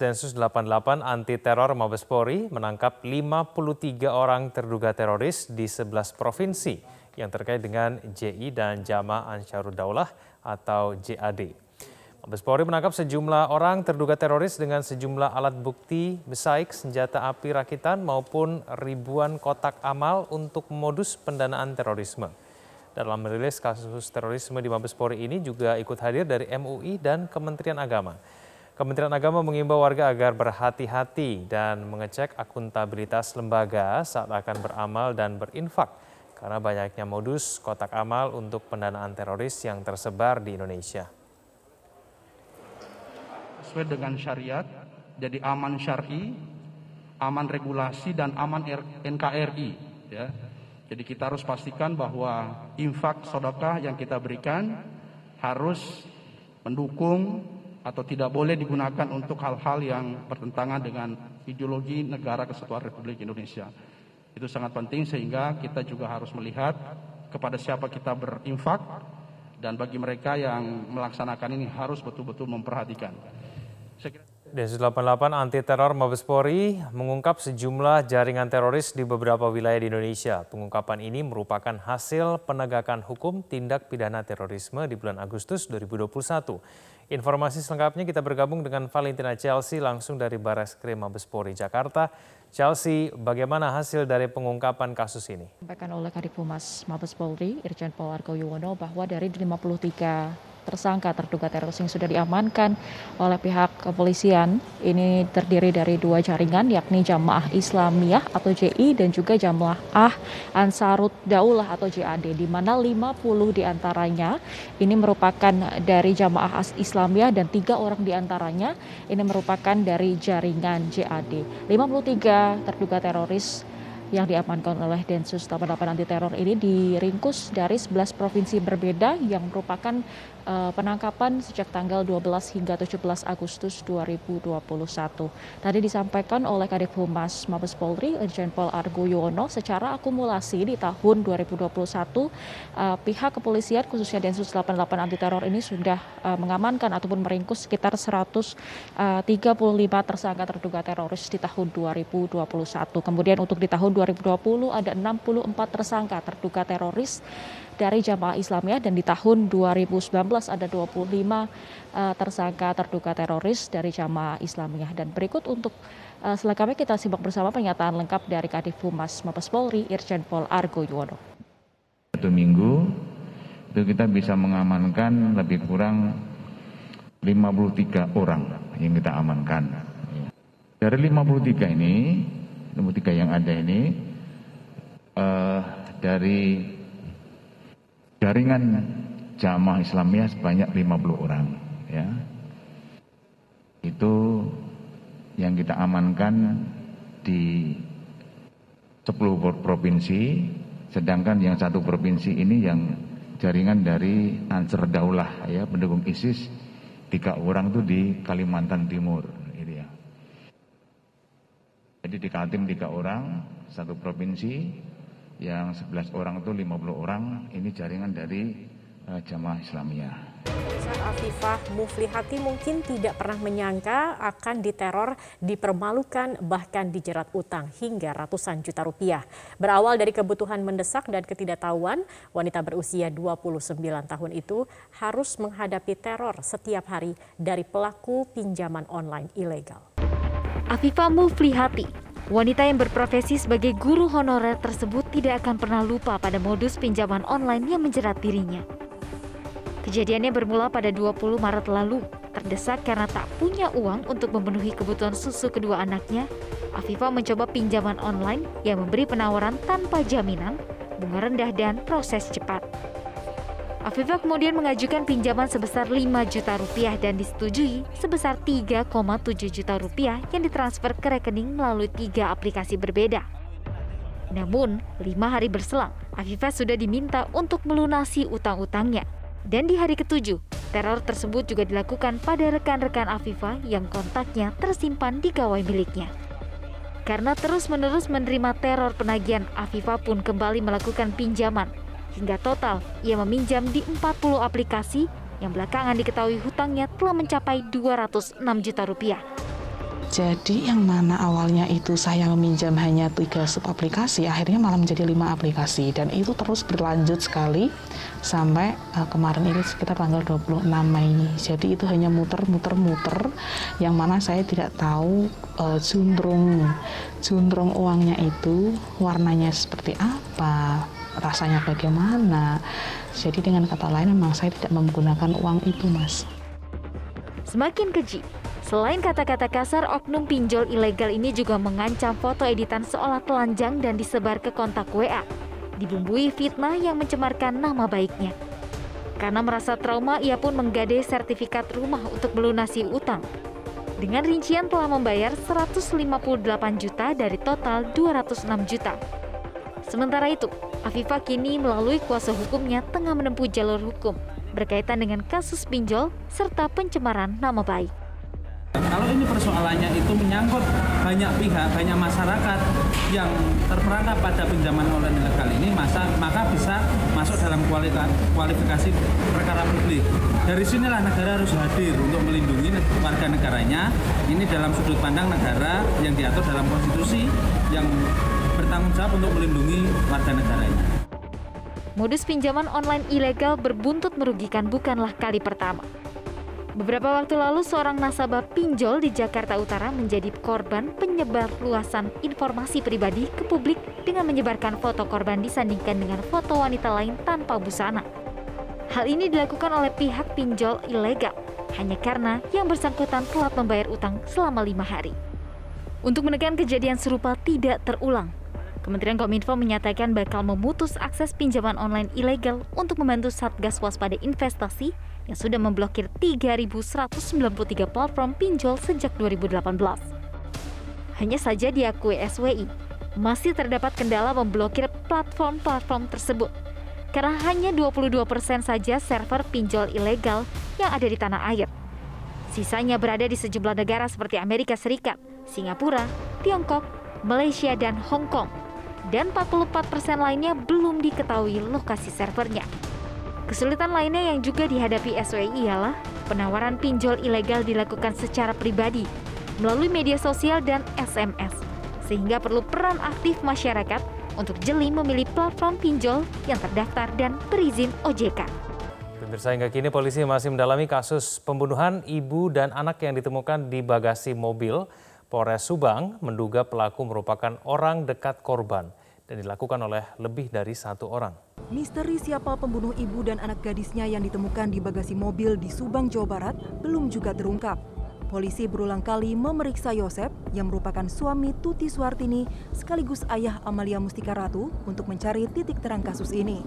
Densus 88 anti teror Mabespori menangkap 53 orang terduga teroris di 11 provinsi yang terkait dengan JI dan Jama Ansarud Daulah atau JAD. Mabespori menangkap sejumlah orang terduga teroris dengan sejumlah alat bukti, besaik, senjata api rakitan maupun ribuan kotak amal untuk modus pendanaan terorisme. Dalam merilis kasus terorisme di Mabespori ini juga ikut hadir dari MUI dan Kementerian Agama. Kementerian Agama mengimbau warga agar berhati-hati dan mengecek akuntabilitas lembaga saat akan beramal dan berinfak karena banyaknya modus kotak amal untuk pendanaan teroris yang tersebar di Indonesia. Sesuai dengan syariat, jadi aman syari, aman regulasi, dan aman NKRI. Ya. Jadi kita harus pastikan bahwa infak sodokah yang kita berikan harus mendukung atau tidak boleh digunakan untuk hal-hal yang bertentangan dengan ideologi negara kesatuan Republik Indonesia. Itu sangat penting sehingga kita juga harus melihat kepada siapa kita berinfak dan bagi mereka yang melaksanakan ini harus betul-betul memperhatikan. Densus 88 anti teror Mabespori mengungkap sejumlah jaringan teroris di beberapa wilayah di Indonesia. Pengungkapan ini merupakan hasil penegakan hukum tindak pidana terorisme di bulan Agustus 2021. Informasi selengkapnya kita bergabung dengan Valentina Chelsea langsung dari Bares Krim Mabespori Jakarta. Chelsea, bagaimana hasil dari pengungkapan kasus ini? Sampaikan oleh Kadif Mabes Polri, Irjen Pol Argo Yuwono, bahwa dari 53 tersangka terduga teroris yang sudah diamankan oleh pihak kepolisian. Ini terdiri dari dua jaringan yakni Jamaah Islamiyah atau JI dan juga Jamaah Ansarut Daulah atau JAD di mana 50 di antaranya ini merupakan dari Jamaah Islamiyah dan tiga orang di antaranya ini merupakan dari jaringan JAD. 53 terduga teroris yang diamankan oleh Densus 88 anti teror ini diringkus dari 11 provinsi berbeda yang merupakan uh, penangkapan sejak tanggal 12 hingga 17 Agustus 2021. Tadi disampaikan oleh Kadif Humas Mabes Polri Irjen Pol Argo Yuwono secara akumulasi di tahun 2021 uh, pihak kepolisian khususnya Densus 88 anti teror ini sudah uh, mengamankan ataupun meringkus sekitar 135 tersangka terduga teroris di tahun 2021. Kemudian untuk di tahun 2020 ada 64 tersangka terduga teroris dari jamaah Islamiyah dan di tahun 2019 ada 25 uh, eh, tersangka terduga teroris dari jamaah Islamiyah dan berikut untuk uh, selengkapnya kita simak bersama pernyataan lengkap dari Kadif Humas Mabes Polri Irjen Pol Argo Yuwono. Satu minggu itu kita bisa mengamankan lebih kurang 53 orang yang kita amankan. Dari 53 ini 53 yang ada ini uh, dari jaringan jamaah Islamiyah sebanyak 50 orang ya. Itu yang kita amankan di 10 provinsi sedangkan yang satu provinsi ini yang jaringan dari Ansar Daulah ya pendukung ISIS tiga orang itu di Kalimantan Timur jadi di Kaltim tiga orang, satu provinsi, yang 11 orang itu 50 orang, ini jaringan dari uh, jamaah Islamiyah. Afifah Muflihati mungkin tidak pernah menyangka akan diteror, dipermalukan, bahkan dijerat utang hingga ratusan juta rupiah. Berawal dari kebutuhan mendesak dan ketidaktahuan, wanita berusia 29 tahun itu harus menghadapi teror setiap hari dari pelaku pinjaman online ilegal. Afifah Muflihati, wanita yang berprofesi sebagai guru honorer tersebut tidak akan pernah lupa pada modus pinjaman online yang menjerat dirinya. Kejadiannya bermula pada 20 Maret lalu. Terdesak karena tak punya uang untuk memenuhi kebutuhan susu kedua anaknya, Afifah mencoba pinjaman online yang memberi penawaran tanpa jaminan, bunga rendah dan proses cepat. Afifah kemudian mengajukan pinjaman sebesar 5 juta rupiah dan disetujui sebesar 3,7 juta rupiah yang ditransfer ke rekening melalui tiga aplikasi berbeda. Namun, lima hari berselang, Afifah sudah diminta untuk melunasi utang-utangnya. Dan di hari ketujuh, teror tersebut juga dilakukan pada rekan-rekan Afifah yang kontaknya tersimpan di gawai miliknya. Karena terus-menerus menerima teror penagihan, Afifah pun kembali melakukan pinjaman Hingga total, ia meminjam di 40 aplikasi yang belakangan diketahui hutangnya telah mencapai 206 juta rupiah. Jadi yang mana awalnya itu saya meminjam hanya tiga sub aplikasi, akhirnya malah menjadi lima aplikasi dan itu terus berlanjut sekali sampai uh, kemarin ini sekitar tanggal 26 Mei. Jadi itu hanya muter-muter-muter yang mana saya tidak tahu uh, jundrung jundrung uangnya itu warnanya seperti apa, rasanya bagaimana. Jadi dengan kata lain memang saya tidak menggunakan uang itu, Mas. Semakin keji, Selain kata-kata kasar, oknum pinjol ilegal ini juga mengancam foto editan seolah telanjang dan disebar ke kontak WA. Dibumbui fitnah yang mencemarkan nama baiknya. Karena merasa trauma, ia pun menggadai sertifikat rumah untuk melunasi utang. Dengan rincian telah membayar 158 juta dari total 206 juta. Sementara itu, Afifah kini melalui kuasa hukumnya tengah menempuh jalur hukum berkaitan dengan kasus pinjol serta pencemaran nama baik. Kalau ini persoalannya itu menyangkut banyak pihak, banyak masyarakat yang terperangkap pada pinjaman online ilegal ini, masa, maka bisa masuk dalam kualifikasi perkara publik. Dari sinilah negara harus hadir untuk melindungi warga negaranya. Ini dalam sudut pandang negara yang diatur dalam konstitusi yang bertanggung jawab untuk melindungi warga negaranya. Modus pinjaman online ilegal berbuntut merugikan bukanlah kali pertama. Beberapa waktu lalu, seorang nasabah pinjol di Jakarta Utara menjadi korban penyebar luasan informasi pribadi ke publik dengan menyebarkan foto korban disandingkan dengan foto wanita lain tanpa busana. Hal ini dilakukan oleh pihak pinjol ilegal hanya karena yang bersangkutan telah membayar utang selama lima hari. Untuk menekan kejadian serupa tidak terulang, Kementerian Kominfo menyatakan bakal memutus akses pinjaman online ilegal untuk membantu Satgas Waspada Investasi yang sudah memblokir 3.193 platform pinjol sejak 2018. Hanya saja diakui SWI, masih terdapat kendala memblokir platform-platform tersebut karena hanya 22% saja server pinjol ilegal yang ada di tanah air. Sisanya berada di sejumlah negara seperti Amerika Serikat, Singapura, Tiongkok, Malaysia, dan Hong Kong. Dan 44% lainnya belum diketahui lokasi servernya. Kesulitan lainnya yang juga dihadapi SWI ialah penawaran pinjol ilegal dilakukan secara pribadi melalui media sosial dan SMS, sehingga perlu peran aktif masyarakat untuk jeli memilih platform pinjol yang terdaftar dan berizin OJK. Pemirsa hingga kini polisi masih mendalami kasus pembunuhan ibu dan anak yang ditemukan di bagasi mobil. Polres Subang menduga pelaku merupakan orang dekat korban dan dilakukan oleh lebih dari satu orang. Misteri siapa pembunuh ibu dan anak gadisnya yang ditemukan di bagasi mobil di Subang, Jawa Barat belum juga terungkap. Polisi berulang kali memeriksa Yosep yang merupakan suami Tuti Suartini sekaligus ayah Amalia Mustika Ratu untuk mencari titik terang kasus ini.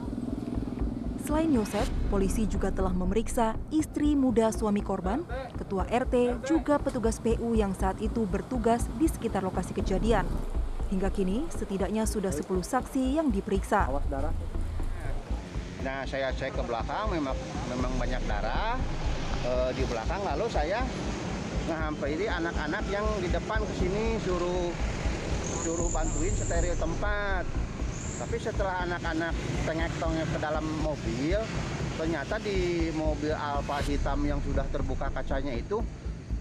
Selain Yosep, polisi juga telah memeriksa istri muda suami korban, ketua RT, juga petugas PU yang saat itu bertugas di sekitar lokasi kejadian. Hingga kini, setidaknya sudah 10 saksi yang diperiksa. Nah, saya cek ke belakang, memang memang banyak darah e, di belakang. Lalu saya ngahampiri anak-anak yang di depan ke sini suruh suruh bantuin steril tempat. Tapi setelah anak-anak tengek-tengek ke dalam mobil, ternyata di mobil Alfa hitam yang sudah terbuka kacanya itu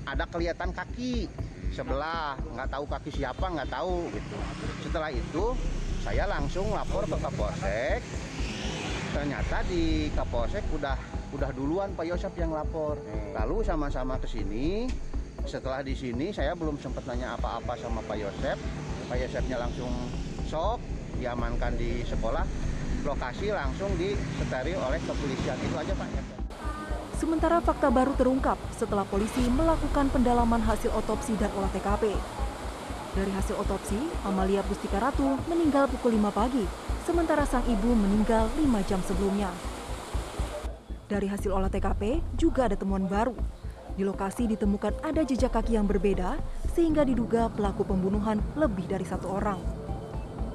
ada kelihatan kaki sebelah, nggak tahu kaki siapa, nggak tahu gitu. Setelah itu saya langsung lapor ke Kapolsek ternyata di Kapolsek udah udah duluan Pak Yosep yang lapor. Lalu sama-sama ke sini. Setelah di sini saya belum sempat nanya apa-apa sama Pak Yosep. Pak Yosepnya langsung sok diamankan di sekolah. Lokasi langsung disetari oleh kepolisian. Itu aja Pak. Sementara fakta baru terungkap setelah polisi melakukan pendalaman hasil otopsi dan olah TKP. Dari hasil otopsi, Amalia Pustika Ratu meninggal pukul 5 pagi sementara sang ibu meninggal lima jam sebelumnya. Dari hasil olah TKP juga ada temuan baru. Di lokasi ditemukan ada jejak kaki yang berbeda sehingga diduga pelaku pembunuhan lebih dari satu orang.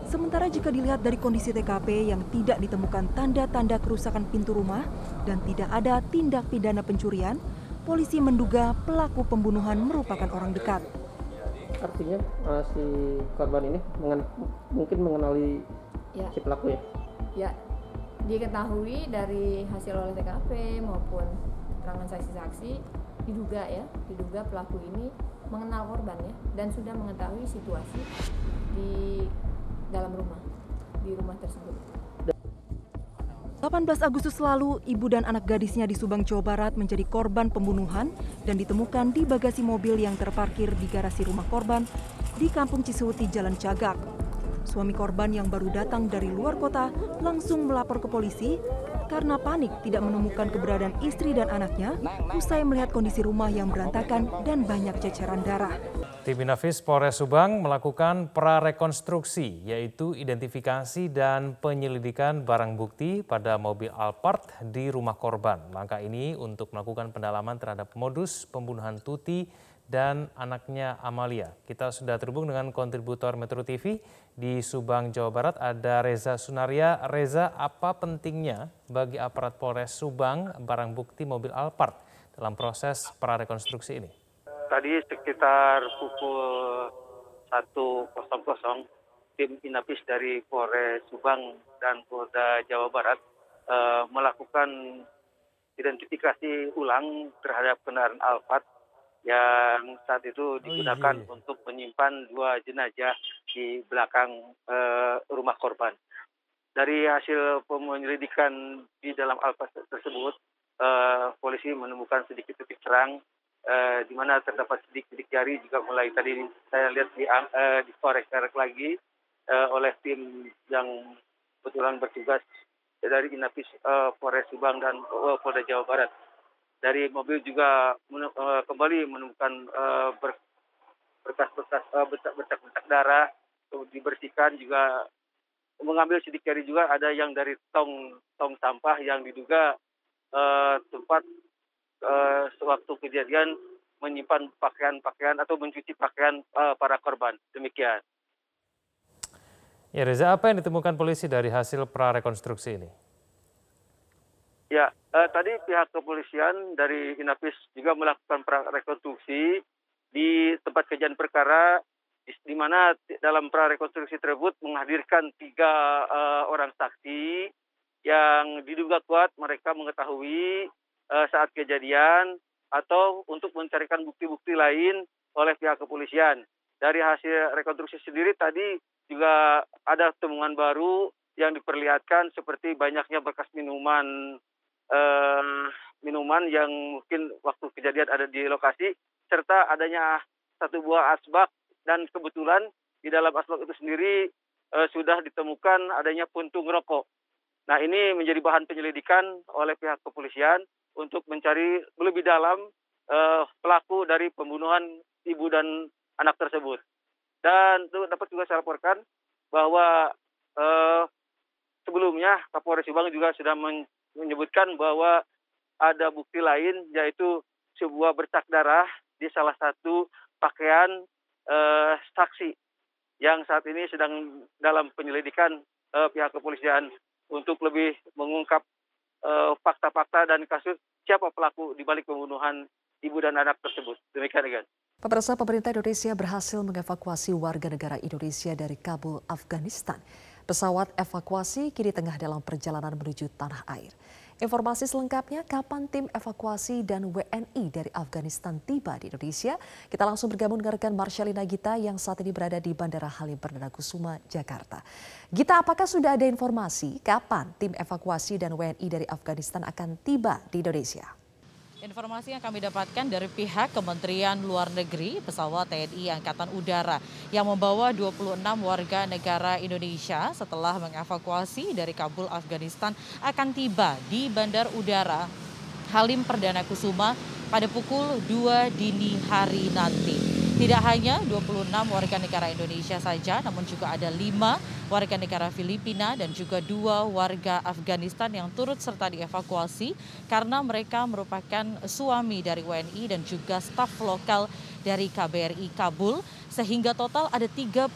Sementara jika dilihat dari kondisi TKP yang tidak ditemukan tanda-tanda kerusakan pintu rumah dan tidak ada tindak pidana pencurian, polisi menduga pelaku pembunuhan merupakan orang dekat. Artinya uh, si korban ini mengen mungkin mengenali ya. si pelaku ya? Ya, diketahui dari hasil olah TKP maupun keterangan saksi-saksi diduga ya, diduga pelaku ini mengenal korban ya dan sudah mengetahui situasi di dalam rumah di rumah tersebut. 18 Agustus lalu, ibu dan anak gadisnya di Subang, Jawa Barat menjadi korban pembunuhan dan ditemukan di bagasi mobil yang terparkir di garasi rumah korban di Kampung Cisuti, Jalan Cagak. Suami korban yang baru datang dari luar kota langsung melapor ke polisi karena panik tidak menemukan keberadaan istri dan anaknya usai melihat kondisi rumah yang berantakan dan banyak ceceran darah. Tim Inafis Polres Subang melakukan prarekonstruksi yaitu identifikasi dan penyelidikan barang bukti pada mobil Alphard di rumah korban. Langkah ini untuk melakukan pendalaman terhadap modus pembunuhan Tuti dan anaknya Amalia. Kita sudah terhubung dengan kontributor Metro TV di Subang, Jawa Barat. Ada Reza Sunaria. Reza, apa pentingnya bagi aparat Polres Subang barang bukti mobil Alphard dalam proses prarekonstruksi ini? Tadi sekitar pukul 1.00 tim Inapis dari Polres Subang dan Polda Jawa Barat uh, melakukan identifikasi ulang terhadap kendaraan Alphard yang saat itu digunakan oh, iya. untuk menyimpan dua jenazah di belakang uh, rumah korban. Dari hasil penyelidikan di dalam alpas tersebut, uh, polisi menemukan sedikit titik terang uh, di mana terdapat sedikit-sedikit jari juga mulai tadi saya lihat di uh, dikorek-korek lagi uh, oleh tim yang kebetulan bertugas dari Inapis uh, Polres Subang dan uh, Polda Jawa Barat. Dari mobil juga uh, kembali menemukan berkas-berkas uh, bercak-bercak darah dibersihkan juga mengambil sidik jari juga ada yang dari tong tong sampah yang diduga uh, tempat sewaktu kejadian menyimpan pakaian-pakaian atau mencuci pakaian uh, para korban demikian. Ya Reza, apa yang ditemukan polisi dari hasil prarekonstruksi ini? Ya, eh, tadi pihak kepolisian dari Inapis juga melakukan prarekonstruksi di tempat kejadian perkara di, di mana dalam prarekonstruksi tersebut menghadirkan tiga uh, orang saksi yang diduga kuat mereka mengetahui saat kejadian atau untuk mencarikan bukti-bukti lain oleh pihak kepolisian. Dari hasil rekonstruksi sendiri tadi juga ada temuan baru yang diperlihatkan seperti banyaknya bekas minuman uh, minuman yang mungkin waktu kejadian ada di lokasi serta adanya satu buah asbak dan kebetulan di dalam asbak itu sendiri uh, sudah ditemukan adanya puntung rokok. Nah ini menjadi bahan penyelidikan oleh pihak kepolisian untuk mencari lebih dalam uh, pelaku dari pembunuhan ibu dan anak tersebut. Dan itu dapat juga saya laporkan bahwa uh, sebelumnya Kapolres Subang juga sudah men menyebutkan bahwa ada bukti lain yaitu sebuah bercak darah di salah satu pakaian eh, saksi yang saat ini sedang dalam penyelidikan eh, pihak kepolisian untuk lebih mengungkap eh, fakta-fakta eh, dan kasus siapa pelaku di balik pembunuhan ibu dan anak tersebut. Demikian, Egan. Pemirsa pemerintah Indonesia berhasil mengevakuasi warga negara Indonesia dari Kabul, Afghanistan. Pesawat evakuasi kini tengah dalam perjalanan menuju tanah air. Informasi selengkapnya kapan tim evakuasi dan WNI dari Afghanistan tiba di Indonesia? Kita langsung bergabung dengan rekan Marshalina Gita yang saat ini berada di Bandara Halim Perdana Kusuma, Jakarta. Gita, apakah sudah ada informasi kapan tim evakuasi dan WNI dari Afghanistan akan tiba di Indonesia? Informasi yang kami dapatkan dari pihak Kementerian Luar Negeri, pesawat TNI Angkatan Udara yang membawa 26 warga negara Indonesia setelah mengevakuasi dari Kabul, Afghanistan akan tiba di Bandar Udara Halim Perdana Kusuma pada pukul 2 dini hari nanti. Tidak hanya 26 warga negara Indonesia saja, namun juga ada lima warga negara Filipina dan juga dua warga Afghanistan yang turut serta dievakuasi karena mereka merupakan suami dari WNI dan juga staf lokal dari KBRI Kabul sehingga total ada 33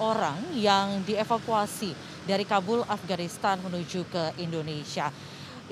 orang yang dievakuasi dari Kabul, Afghanistan menuju ke Indonesia.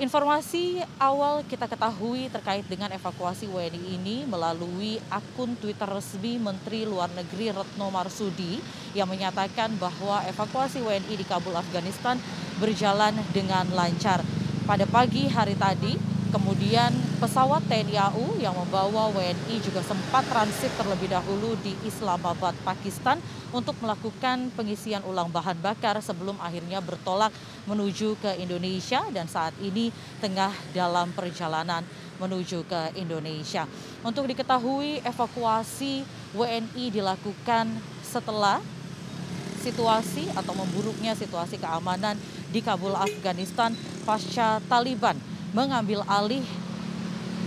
Informasi awal kita ketahui terkait dengan evakuasi WNI ini melalui akun Twitter resmi Menteri Luar Negeri Retno Marsudi yang menyatakan bahwa evakuasi WNI di Kabul, Afghanistan berjalan dengan lancar. Pada pagi hari tadi, Kemudian pesawat TNI AU yang membawa WNI juga sempat transit terlebih dahulu di Islamabad, Pakistan untuk melakukan pengisian ulang bahan bakar sebelum akhirnya bertolak menuju ke Indonesia dan saat ini tengah dalam perjalanan menuju ke Indonesia. Untuk diketahui evakuasi WNI dilakukan setelah situasi atau memburuknya situasi keamanan di Kabul, Afghanistan pasca Taliban mengambil alih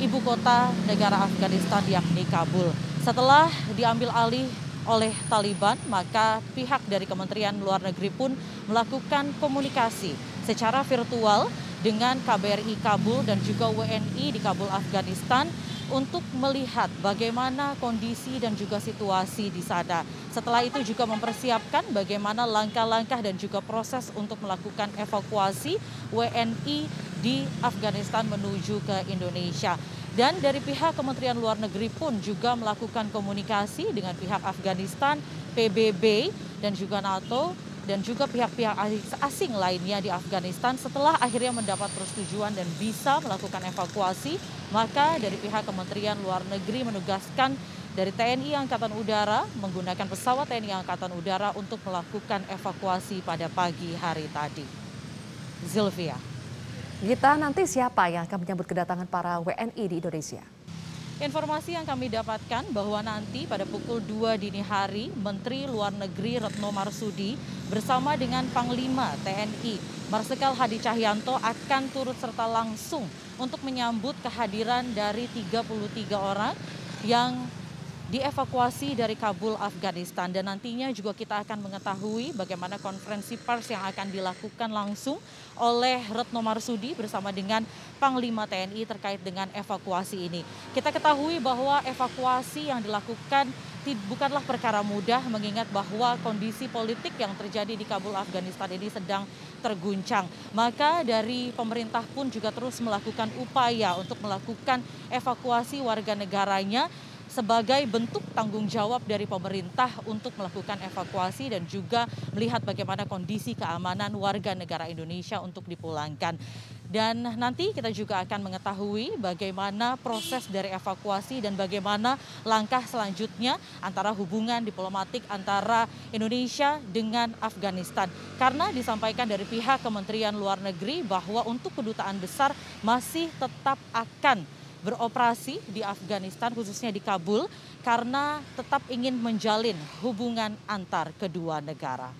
ibu kota negara Afghanistan yakni Kabul. Setelah diambil alih oleh Taliban, maka pihak dari Kementerian Luar Negeri pun melakukan komunikasi secara virtual dengan KBRI Kabul dan juga WNI di Kabul, Afghanistan untuk melihat bagaimana kondisi dan juga situasi di sana. Setelah itu juga mempersiapkan bagaimana langkah-langkah dan juga proses untuk melakukan evakuasi WNI di Afghanistan menuju ke Indonesia. Dan dari pihak Kementerian Luar Negeri pun juga melakukan komunikasi dengan pihak Afghanistan, PBB, dan juga NATO dan juga pihak-pihak asing lainnya di Afghanistan setelah akhirnya mendapat persetujuan dan bisa melakukan evakuasi, maka dari pihak Kementerian Luar Negeri menugaskan dari TNI Angkatan Udara menggunakan pesawat TNI Angkatan Udara untuk melakukan evakuasi pada pagi hari tadi. Zilvia. Gita, nanti siapa yang akan menyambut kedatangan para WNI di Indonesia? Informasi yang kami dapatkan bahwa nanti pada pukul 2 dini hari Menteri Luar Negeri Retno Marsudi bersama dengan Panglima TNI Marsikal Hadi Cahyanto akan turut serta langsung untuk menyambut kehadiran dari 33 orang yang dievakuasi dari Kabul, Afghanistan. Dan nantinya juga kita akan mengetahui bagaimana konferensi pers yang akan dilakukan langsung oleh Retno Marsudi bersama dengan Panglima TNI terkait dengan evakuasi ini. Kita ketahui bahwa evakuasi yang dilakukan bukanlah perkara mudah mengingat bahwa kondisi politik yang terjadi di Kabul, Afghanistan ini sedang terguncang. Maka dari pemerintah pun juga terus melakukan upaya untuk melakukan evakuasi warga negaranya sebagai bentuk tanggung jawab dari pemerintah untuk melakukan evakuasi dan juga melihat bagaimana kondisi keamanan warga negara Indonesia untuk dipulangkan. Dan nanti kita juga akan mengetahui bagaimana proses dari evakuasi dan bagaimana langkah selanjutnya antara hubungan diplomatik antara Indonesia dengan Afghanistan. Karena disampaikan dari pihak Kementerian Luar Negeri bahwa untuk kedutaan besar masih tetap akan beroperasi di Afghanistan khususnya di Kabul karena tetap ingin menjalin hubungan antar kedua negara.